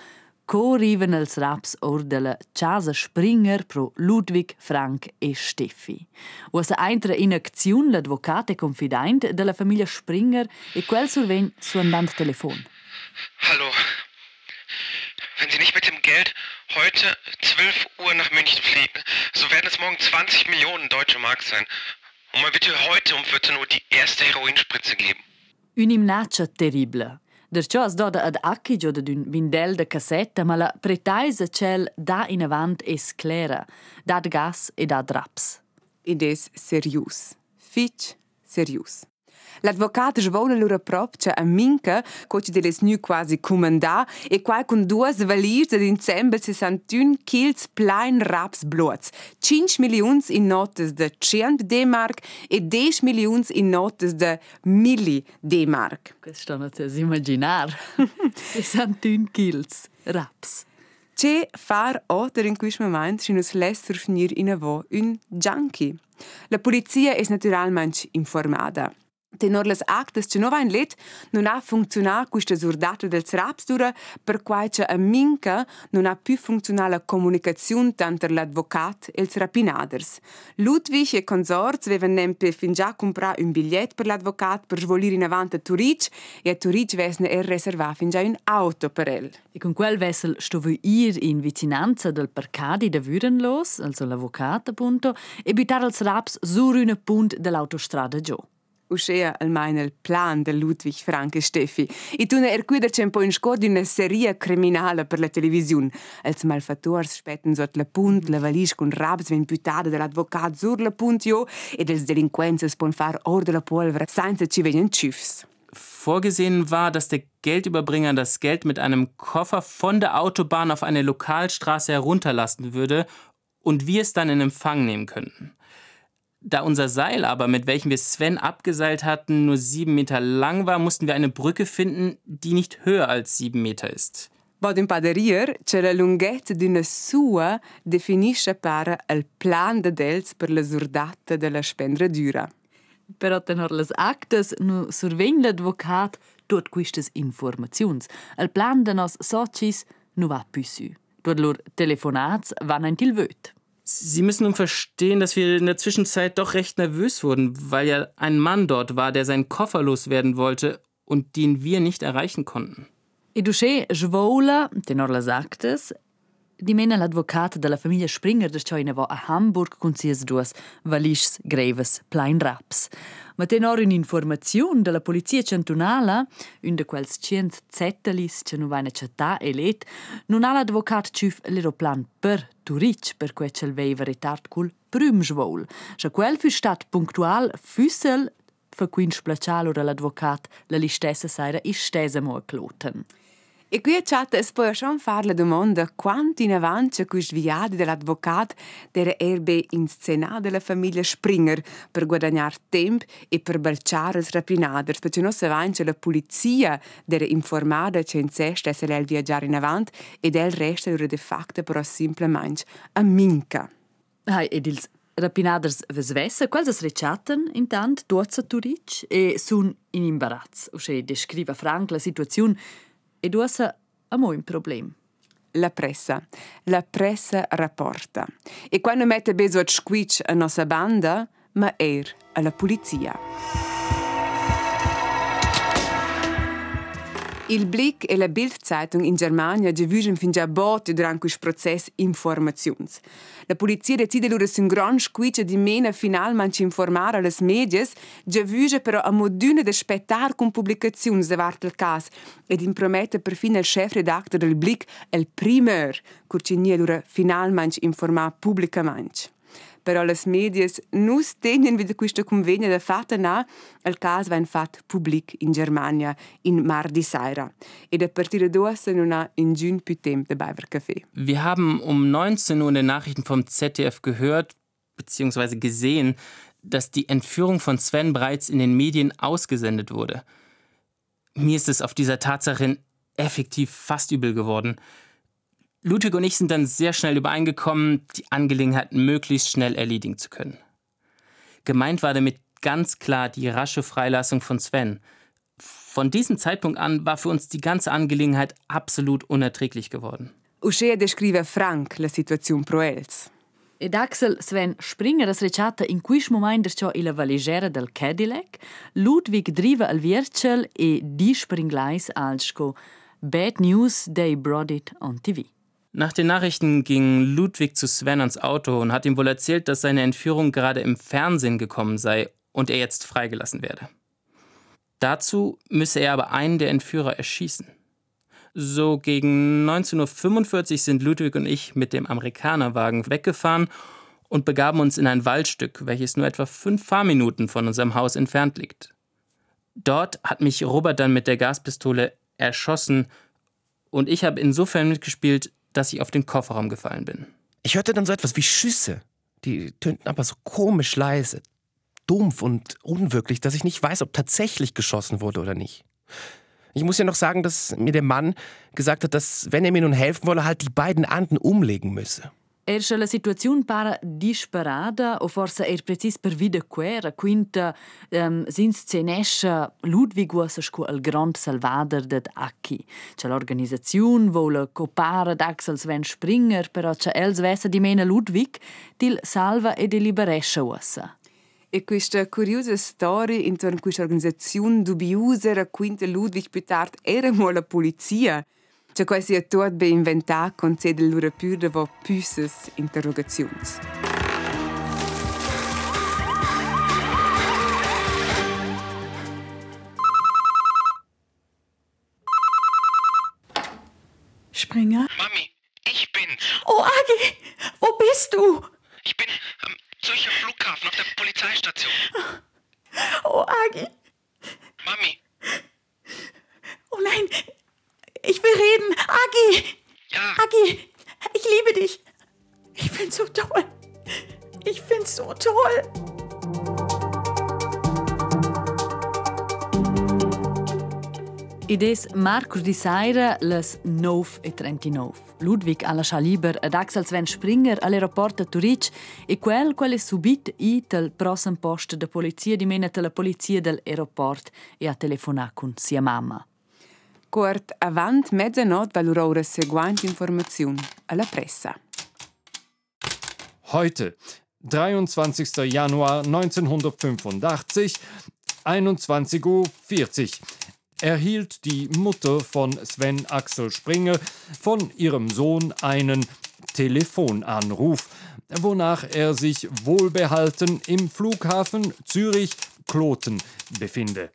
[SPEAKER 3] co riven els raps or casa Springer pro Ludwig, Frank e Steffi. O se entra in azione l'advocate confidente della famiglia Springer e quel surven su andant telefon.
[SPEAKER 2] Hallo. Wenn Sie nicht mit dem Geld heute 12 Uhr nach München fliegen, so werden es morgen 20 Millionen deutsche Mark sein. Und man wird heute um 14 Uhr die erste Heroinspritze geben.
[SPEAKER 3] Un'imnaccia terribile. Derciò es doda ad acchigio ad un vindel de cassetta, ma la pretaisa cel da in avant es clera, dat gas e dat raps.
[SPEAKER 4] Ed es serius. Fitch serius. L'advocat svola lura propcia a minca, coci deles nu quasi comandà, e quai con duas valirs ad insemble 61 kils plein raps blots, 5 milions in notes de 100 D-Mark e 10 milions in notes de 1000 D-Mark.
[SPEAKER 3] Questo non si immaginar. *laughs* 61 kils raps.
[SPEAKER 4] Che far oter in quis moment si nos lesser finir in avo un junkie. La polizia es naturalmente informada. Tenor las actes che nova in let non ha funzionà questa surdata del rapsdura per quai che a minca non ha più funzionà la comunicazione tanto l'advocat e ils rapinaders. Ludwig e consorts vevan nempe fin già comprà un bigliet per l'advocat per svolir in avanti a Turic e a Turic vesne er reservà fin già un auto per el.
[SPEAKER 3] E con quel vessel stove ir in vicinanza del parcadi de Würenlos, also l'avocat appunto, e butar als raps sur una punt dell'autostrada giù.
[SPEAKER 4] Uscea almeno il plan del Ludwig Frank e Steffi. E tu ne ercuider c'è un po' in scordi una serie criminale per la televisione. Els malfattors spetten sot la punt, la valisch con rabs ven putada dell'advocat sur la punt jo ed els delinquenzi spon far or de la polvere senza ci vegnan tschüfs.
[SPEAKER 9] Vorgesehen war, dass der Geldüberbringer das Geld mit einem Koffer von der Autobahn auf eine Lokalstraße herunterlassen würde und wir es dann in Empfang nehmen könnten. Da unser Seil aber, mit welchem wir Sven abgeseilt hatten, nur sieben Meter lang war, mussten wir eine Brücke finden, die nicht höher als sieben Meter ist.
[SPEAKER 4] Bod in paderier c'è la lunghezza d'una sua definisce para il plan de dels per la surdata della spendradura.
[SPEAKER 3] Però tenor las actes nu survegn l'advocat tot quistas informaziuns. El plan de nos socis nu va su. Dort lur telefonats van ein til vöt.
[SPEAKER 9] Sie müssen nun verstehen, dass wir in der Zwischenzeit doch recht nervös wurden, weil ja ein Mann dort war, der seinen Koffer loswerden wollte und den wir nicht erreichen konnten.
[SPEAKER 3] E dusche svola, tenor las actes, dimena l'advocat della famiglia Springer des China va a Hamburg con sias duas valischs greves plein raps. Ma tenor un'informazione della polizia cantonala, un de quels cient zettelis che nu vaina città e let, non ha l'advocat ciuf l'aeroplan per Turic per quel che veiva retard cul prüm svol. Scha quel fu stat punctual füssel fa quin splacial ora l'advocat la listessa saira istesa mo cloten.
[SPEAKER 4] E qui a chat es poi la domanda quanto in avanti quist viadi dell'advocat dera erbe in scena della famiglia Springer per guadagnar temp e per balciare els rapinaders, perché non se avanti la polizia dera informada che in sé stesse lel viaggiare in avant ed el resta dura de facto però simplemente a minca.
[SPEAKER 3] Hai ed ils rapinaders vesvessa, quels es rechatten intant duozza Turic e sun in imbarazz. Usche descriva franc la situazione e duossa a mo un problem.
[SPEAKER 4] La pressa. La pressa rapporta. E quando mette beso a squitch a nostra banda, ma er alla polizia. Il Blick e la Bildzeitung in Germania giugen fin già botte durante questo processo informazions. La polizia decide loro un gran squiccia di mena finalmente informare alle medias, giuge però a modune de spettar con pubblicazioni davart il caso ed impromette perfino il chef redactor del Blick il primeur, curcinia loro finalmente informare pubblicamente. Però le medias non tenen wieder questa convegna da fatta na, il caso va in fatto pubblic in Germania in mardi sera. Ed a partire d'ora non ha in giun più tempo da bever Kaffee.
[SPEAKER 9] Wir haben um 19 Uhr in den Nachrichten vom ZDF gehört bzw. gesehen, dass die Entführung von Sven bereits in den Medien ausgesendet wurde. Mir ist es auf dieser Tatsache effektiv fast übel geworden. Ludwig und ich sind dann sehr schnell übereingekommen, die Angelegenheit möglichst schnell erledigen zu können. Gemeint war damit ganz klar die rasche Freilassung von Sven. Von diesem Zeitpunkt an war für uns die ganze Angelegenheit absolut unerträglich geworden.
[SPEAKER 4] Uscea descrive franc la situazione pro els.
[SPEAKER 3] Ed Axel Sven Springer es recata in quis moment derciò illa valigera del Cadillac, Ludwig driva al Viercel e di springlais alsco Bad News, they brought it on TV.
[SPEAKER 9] Nach den Nachrichten ging Ludwig zu Sven ans Auto und hat ihm wohl erzählt, dass seine Entführung gerade im Fernsehen gekommen sei und er jetzt freigelassen werde. Dazu müsse er aber einen der Entführer erschießen. So gegen 19.45 Uhr sind Ludwig und ich mit dem Amerikanerwagen weggefahren und begaben uns in ein Waldstück, welches nur etwa fünf Fahrminuten von unserem Haus entfernt liegt. Dort hat mich Robert dann mit der Gaspistole erschossen und ich habe insofern mitgespielt, dass ich auf den Kofferraum gefallen bin.
[SPEAKER 8] Ich hörte dann so etwas wie Schüsse. Die tönten aber so komisch leise, dumpf und unwirklich, dass ich nicht weiß, ob tatsächlich geschossen wurde oder nicht. Ich muss ja noch sagen, dass mir der Mann gesagt hat, dass, wenn er mir nun helfen wolle, halt die beiden Anden umlegen müsse.
[SPEAKER 3] Erscha la situaziun para disperada o forse er precis per vida quera quinta um, sins cenescha Ludwig ussa sco al grand salvader dad Aki. C'è l'organizzaziun vola copara d'Axel Sven Springer però c'è els vessa di mena Ludwig dil salva e de liberescha ussa.
[SPEAKER 4] E questa curiosa storia intorno a questa organizzazione dubbiosa racconta Ludwig più tardi era la polizia. C'è quasi a tot ben inventato con più de vo püsses interrogazions.
[SPEAKER 2] Springer? Mami, ich bin's.
[SPEAKER 10] Oh, Agi, wo bist du?
[SPEAKER 2] Ich bin am Zürcher Flughafen auf der Polizeistation.
[SPEAKER 10] Oh, Agi.
[SPEAKER 2] Mami.
[SPEAKER 10] Oh nein, ich will reden. Agi.
[SPEAKER 2] Ja.
[SPEAKER 10] Agi, ich liebe dich. Ich find's so toll. Ich find's so toll.
[SPEAKER 3] Ides Marcus di Saira las 9.39. Ludwig ha lasciato liber ad Axel Sven Springer all'aeroporto a Turic e quel quale subit i tel prossimo posto de polizia di mena la polizia dell'aeroport e ha telefonato con sia mamma.
[SPEAKER 4] Quart avant mezzanotte valorò ora seguente informazione alla pressa.
[SPEAKER 7] Heute, 23. Januar 1985, 21.40 Uhr, erhielt die Mutter von Sven Axel Springer von ihrem Sohn einen Telefonanruf, wonach er sich wohlbehalten im Flughafen Zürich-Kloten befinde.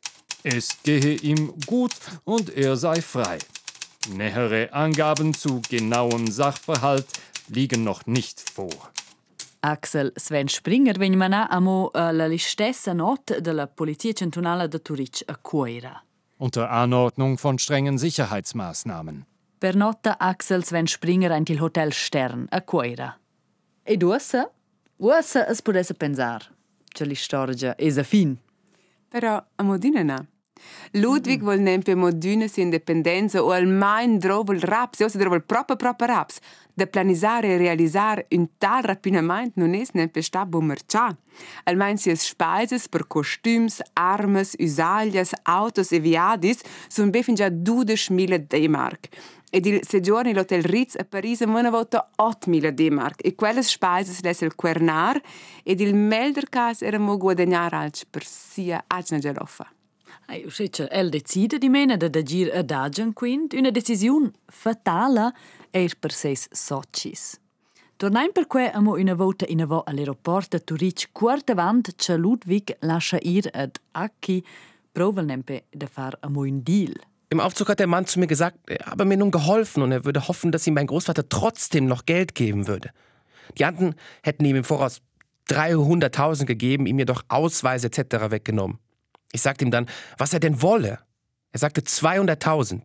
[SPEAKER 7] Es gehe ihm gut und er sei frei. Nähere Angaben zu genauem Sachverhalt liegen noch nicht vor.
[SPEAKER 3] Axel Sven Springer vegn manà amo la listessa not della Polizia Centrale de Turic a Cuera.
[SPEAKER 7] Unter Anordnung von strengen Sicherheitsmaßnahmen.
[SPEAKER 3] Per notte Axel Sven Springer ein il Hotel Stern a Cuera. Ed ussa? Ussa es potesse pensar. Che l'istorgia es a fin.
[SPEAKER 4] Però a modina na. Ludwig vol nempe modina si indipendenza o almain drovel raps, o se drovel proprio proprio raps. Da planisare e realisar un tal rapinament non es nempe sta bumercia. Almain si es speises per costüms, armes, usaglias, autos e viadis sun befin già 12.000 D-Mark. Ed il soggiorno all'Hotel Ritz a Parigi una volta 8.000 D-Mark. E quelle speises lesse il quernar ed il meldercas era mo guadagnare alc per sia agna geloffa.
[SPEAKER 3] Che el decide di mena de agir ad agen quint una decisiun fatala er per seis socis. Tornain per que amo una volta in avo all'aeroport a Turic quart avant che Ludwig lascia ir ad Aki provel nempe de far amo un deal.
[SPEAKER 8] Im Aufzug hat der Mann zu mir gesagt, er habe mir nun geholfen und er würde hoffen, dass ihm mein Großvater trotzdem noch Geld geben würde. Die anderen hätten ihm im Voraus 300.000 gegeben, ihm jedoch Ausweise etc. weggenommen. Ich sagte ihm dann, was er denn wolle. Er sagte 200.000.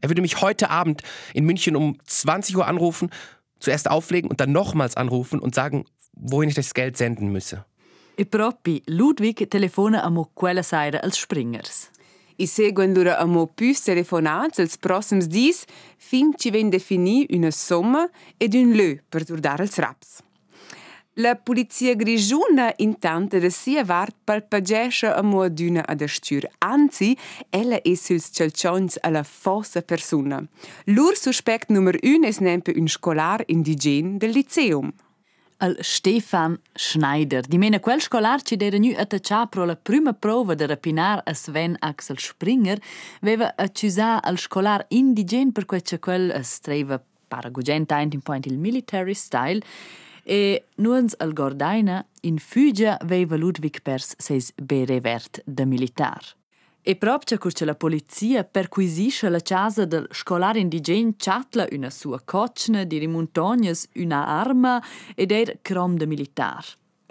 [SPEAKER 8] Er würde mich heute Abend in München um 20 Uhr anrufen, zuerst auflegen und dann nochmals anrufen und sagen, wohin ich das Geld senden müsse.
[SPEAKER 3] E propi Ludwig telefona amo quella saira als Springers.
[SPEAKER 4] I seguen lura amo pus telefonats els prossims dis fin ci ven defini una somma ed un lö per turdar els raps. La polizia grigiuna intanto da sia vart palpagescha amo aduna ad astür. Anzi, ella è suls celcions alla fossa persona. Lur suspect nummer un es nempe un scolar indigen del liceum.
[SPEAKER 3] al Stefan Schneider. Di mena quel scolar ci era nu attaccià pro la prima prova de rapinar a Sven Axel Springer, veva accusà al scolar indigen per quel quel streva paragugent in point il military style e nuans al Gordaina in Fügia veva Ludwig pers seis bere vert de militar. E proprio curce la polizia perquisisce la casa del scolar indigen chatla una sua cocna di rimuntognas una arma ed er crom de militar.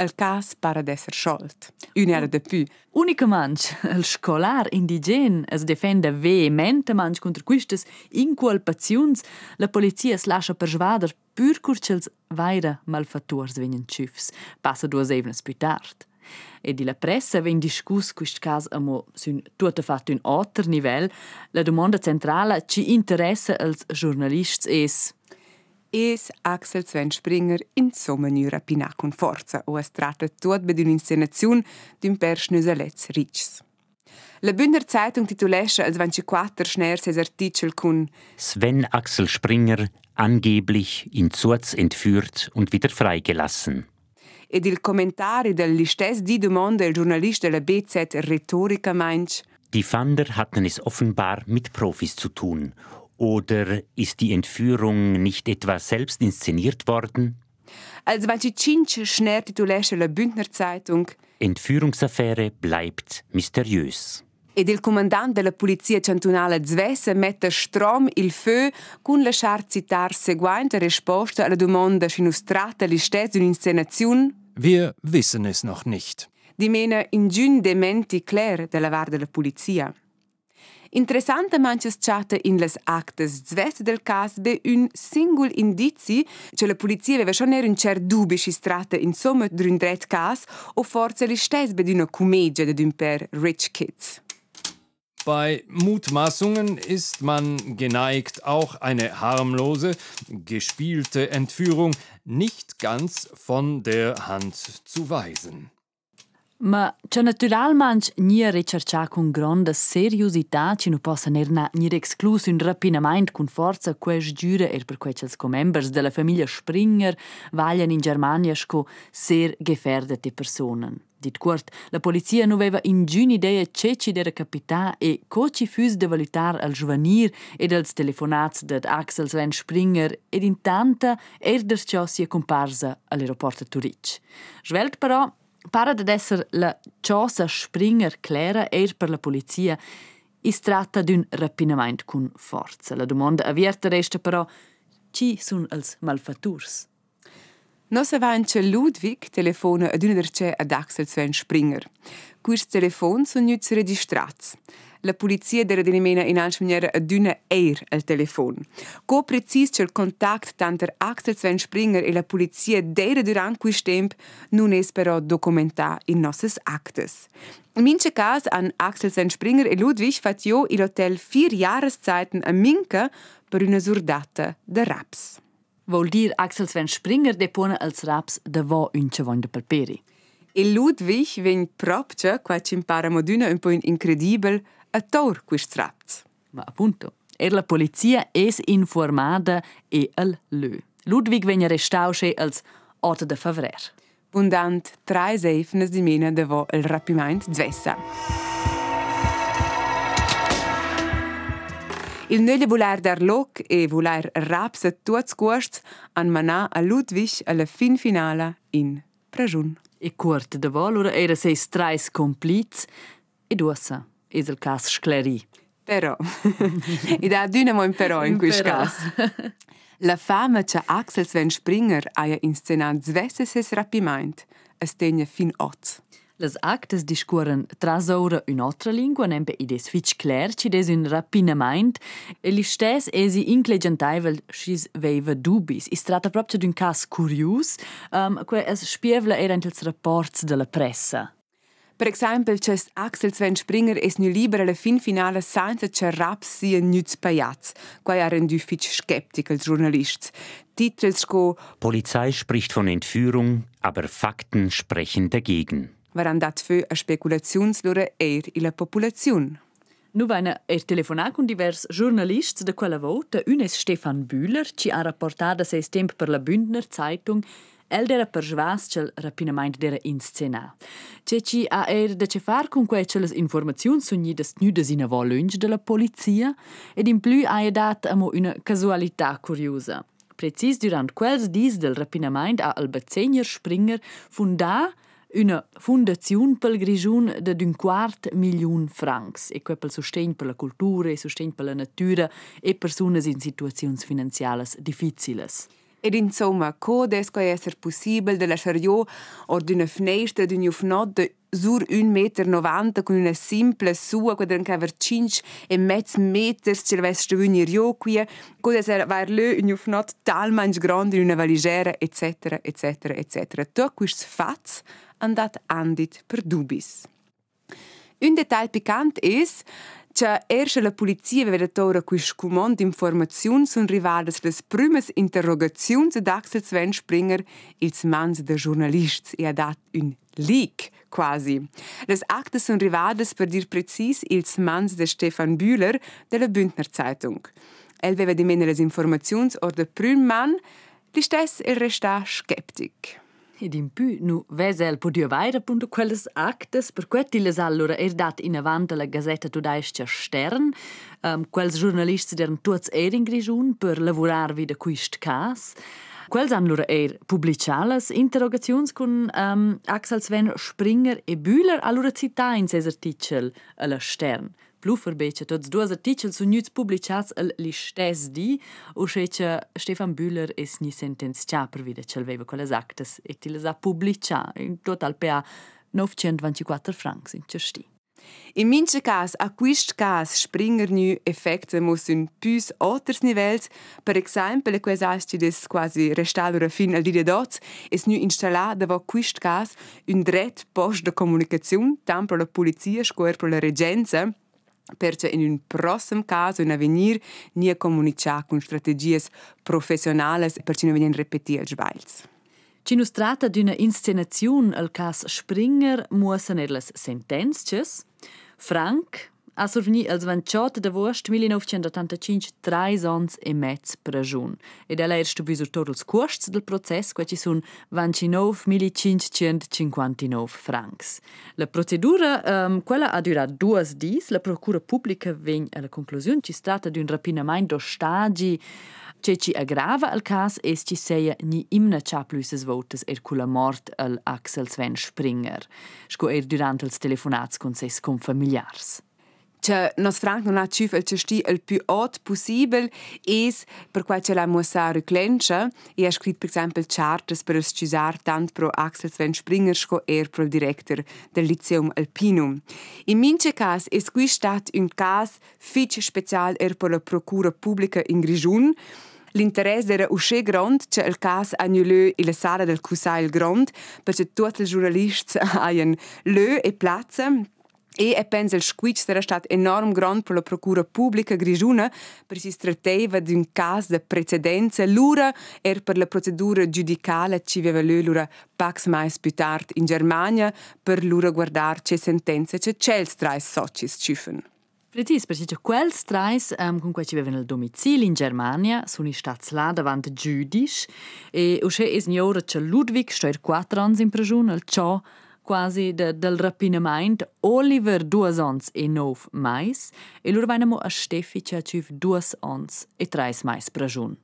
[SPEAKER 4] Il cas para d'esser sciolt. Un'era de più.
[SPEAKER 3] Unica manch, il scolar indigen es defende vehemente manch contra quistes inculpaziuns, la polizia es lascia per svader pur curcels vaira malfatturs vegnan cifs, passa duas evnes più tard. E di la pressa ven discuss quist cas amo sun tutta fatto un alter nivel, la domanda centrala ci interessa als giornalists es
[SPEAKER 4] Es Axel Sven Springer in so maniera pina con forza o es tratta tut be un'inscenaziun d'un persnöselets rics. La Bündner Zeitung titulescha als 24 schnell ses Artikel kun
[SPEAKER 5] Sven Axel Springer angeblich in Zurz entführt und wieder freigelassen.
[SPEAKER 4] ed il commentari del listes di domanda il giornalista della BZ Rhetorica meint
[SPEAKER 5] Die Fander hatten es offenbar mit Profis zu tun. Oder ist die Entführung nicht etwa selbst inszeniert worden?
[SPEAKER 4] als 25 schnell titulescha la Bündner Zeitung
[SPEAKER 5] Entführungsaffäre bleibt mysteriös.
[SPEAKER 4] ed il comandante della polizia cantonale Zvesse mette strom il feu con lasciar citar seguente risposta alla domanda se non tratta listes un'inscenazione
[SPEAKER 7] Wir wissen es noch nicht.
[SPEAKER 4] di mena in giun dementi cler della var della polizia. Interessante manches chatte in les actes zvest del cas be un singul indizi che la polizia aveva schon er un cer dubi si strata insomma drun dret cas o forza li stes be d'una commedia de d'un per Rich Kids.
[SPEAKER 7] Bei Mutmaßungen ist man geneigt, auch eine harmlose, gespielte Entführung nicht ganz von der Hand zu weisen.
[SPEAKER 3] Ma c'è naturalmente nie ricercà con grande seriosità ci non possa nerna ni exclus un rapinament con forza quel giure e per quei els members della famiglia Springer vaglian in Germania sco ser gefährdete personen. Dit quart, la polizia non aveva in giun idea ce ci dera capità e co ci fus de valutar al giovanir ed als telefonats d'ad Axel Sven Springer ed in tanta erder ciò sia comparsa all'aeroporto Turic. Svelt però Para ad esser la cosa Springer clara er per la polizia, is tratta d'un rapinament cun forza. La domanda avierta resta però, ci sun als malfatturs?
[SPEAKER 4] Nos avanti Ludwig telefona ad una derce ad Axel Sven Springer. Quist telefon sun nuts registrats. La polizia dera dinimena in altra maniera ad una eir al telefon. Co precis c'è il contact tanter Axel Sven Springer e la polizia dera durant quist temp nun es però documentà in nosses actes. In mince cas an Axel Sven Springer e Ludwig fat jo il hotel vier Jahreszeiten a Minka per una surdata de Raps.
[SPEAKER 3] Vol dir Axel Sven Springer depona als raps da vo unce vonda per peri.
[SPEAKER 4] E Ludwig ven propcia, qua ci impara moduna un po' incredibile, a tor raps.
[SPEAKER 3] Ma appunto, er la polizia es informada e al lö. Ludwig vegna restausche als Ota de Favrer.
[SPEAKER 4] Bundant drei seifnes di mena de vo il rapiment zvessa. Il nölle volar dar loc e volar raps a tuts gusts an manà a Ludwig alla fin finala in Prajun.
[SPEAKER 3] E cuort de vol ora era seis trais compliz e duossa. Es il cas scleri.
[SPEAKER 4] Però, *laughs* i da dynamo in però in quis cas. La fama che Axel Sven Springer aia inscenat zvesse ses rapiment, es tegna fin oz.
[SPEAKER 3] Las actes discuoren tras ora un'altra lingua, nempe ides fitch cler, ci des un rapinament, e li stes esi inclegentaivel schis veiva dubis. Is tratta proprio d'un cas curius, um, que es spievla erant ils rapports de la pressa.
[SPEAKER 4] Per exempel, che Axel Sven Springer es nu libera la fin finale senza che rap sia nüz paiaz, quai ha rendu fitch skeptic als Journalists. Titels co
[SPEAKER 5] Polizei spricht von Entführung, aber Fakten sprechen dagegen.
[SPEAKER 4] varan dat fö a spekulaziunslura eir ila populaziun.
[SPEAKER 3] Nu vaina er telefonà con divers giornalists de quella volta. Un es Stefan Bühler, ci ha rapportato seis temp per la Bündner Zeitung. El era perschvas cel rapinament dera inscena. Ceci a er da ce far con quei celas informaziuns sognidas nüdas in avo lunch della polizia ed in plü ha dat amo una casualità curiosa. Precis durant quels dis del rapinament a Albazegner Springer funda una fundaziun pel Grigiun de d'un quart miliun francs e quel pel sostegn per la cultura e sostegn per la natura e personas in situazions finanzialas difficiles.
[SPEAKER 4] Insomma, code esco esser possibile della chariot o d'una finestra d'un ufnot de sur 1,90 meter con una simple sua che den caver 5 e mezz meters ce l'avesse stuvunir io qui code esser var le un ufnot talmente grande in una valigera eccetera eccetera eccetera. To quist fats andat andit per dubis. Un detal picant es Cha ersche la polizia vede tora quist cumond informaziun sun rivadas las prümes interrogaziuns ad Axel Sven Springer ils mans de giornalists e ha dat un leak quasi. Las actes sun rivadas per dir precis ils mans de Stefan Bühler de la Bündner Zeitung. El veva di mene las informaziuns or de prüm man, li stess el resta skeptic.
[SPEAKER 3] Ed in più nu vesel podio vaira punto quelles actes per quetti les allora er dat in avant la Gazetta Tudaiscia Stern um, quels giornalisti deren tuts er in Grigiun per lavorar vid quist cas Quels han lura er publicalas interrogazions con um, Axel Sven Springer e Bühler allora cita in ses artikel a la Stern. Plufer bece tots duas articels sun gnüts publicats al listes di o che Stefan Bühler es ni sentencia per vide cel veva quelles actes e ti les ha publica in total pa 924 francs in cesti.
[SPEAKER 4] In minche cas a quist cas springer nu effekte muss un pus oters nivels, per exempel quais asti des quasi restaura fin al dia dots, es nu installà davo quist cas un dret post de comunicaziun, tant pro la polizia scoer pro la regenza, perché in un prossimo caso in avvenir nie comunicare con strategie professionali perché non vengono ripetiti i sbagli.
[SPEAKER 3] Ci nos tratta d'una inscenazione al cas Springer muossen er las sentenzias. Frank a surveni als 28 d'agost 1985 tre ans e mezz prajun. Ed ella er stubisur tot els costs del process, qua ci sun 29.559 francs. La procedura, um, quella ha durat duas dis, la procura pubblica vegn alla conclusione, ci tratta d'un rapinament do stagi Che ci aggrava il cas es ci seia ni imna cha pluses votes er culla mort al Axel Sven Springer, sco er durant els telefonats con ses confamiliars.
[SPEAKER 4] Che nos Frank non ha ciuf el cesti el più ot possibel es per quai ce la musa reclencha e ha scrit per esempio chartes per scusar tant pro Axel Sven Springer sco er pro director del Lyceum Alpinum. In mince cas es qui stat un cas fitch special er per la procura pubblica in Grigiun L'interesse era uscè grand che il cas annulò in la sala del Cusail Grand perché tutti i giornalisti *laughs* hanno lö e plazza E e pensa il squitch sarà stato enorm grand per la procura pubblica grigiuna per si trattava di un caso di precedenza. L'ura era per la procedura giudicale ci aveva l'ura pax mais più tardi in Germania per l'ura guardare c'è sentenze c'è c'è tre socis ciufen.
[SPEAKER 3] Precis, perché quel strais um, con cui ci avevano il domicilio in Germania sono stati là davanti giudici e uscì è signora che Ludwig sta 4 anni in prigione, il ciò quasi de, del rapinament Oliver duas ons e nov mais e lur vainamo a Steffi che civ duas ons e treis mais prajun.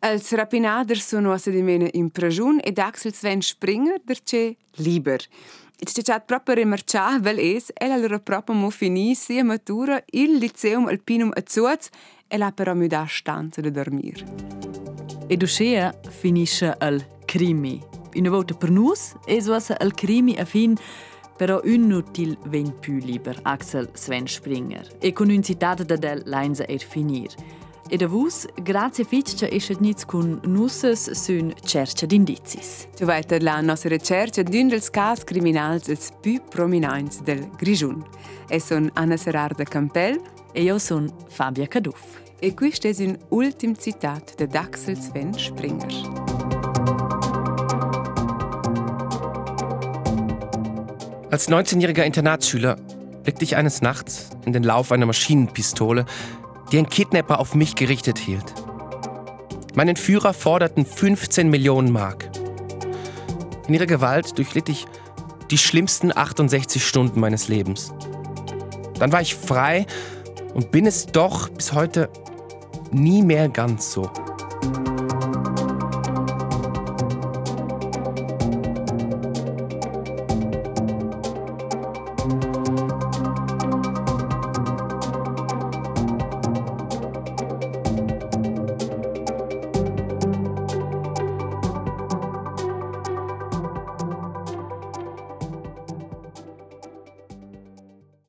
[SPEAKER 4] Els rapinaders sono a sedimene in prajun ed Axel Sven Springer der ce liber. Et c'è chat proprio remarciavel es, el allora proprio mo finì sia matura il Liceum Alpinum a Zuaz e la però mi da stanza de dormir.
[SPEAKER 3] Ed uscea finisce al crimi, una volta per nus, es was al crimi a fin, però inutil ven più liber, Axel Sven Springer. E con un citato da del Leinza er finir. E da vus, grazie fitcha esce nits con nusses sun cerca d'indizis.
[SPEAKER 4] Tu weiter la nostra ricerca d'un dels cas criminals els più prominents del Grigiun. E son Anna Serarda Campel.
[SPEAKER 3] E io son Fabia Caduff.
[SPEAKER 4] E questo è un ultim citat de Axel Sven Springer.
[SPEAKER 8] Als 19-jähriger Internatsschüler blickte ich eines Nachts in den Lauf einer Maschinenpistole, die ein Kidnapper auf mich gerichtet hielt. Meinen Führer forderten 15 Millionen Mark. In ihrer Gewalt durchlitt ich die schlimmsten 68 Stunden meines Lebens. Dann war ich frei und bin es doch bis heute nie mehr ganz so.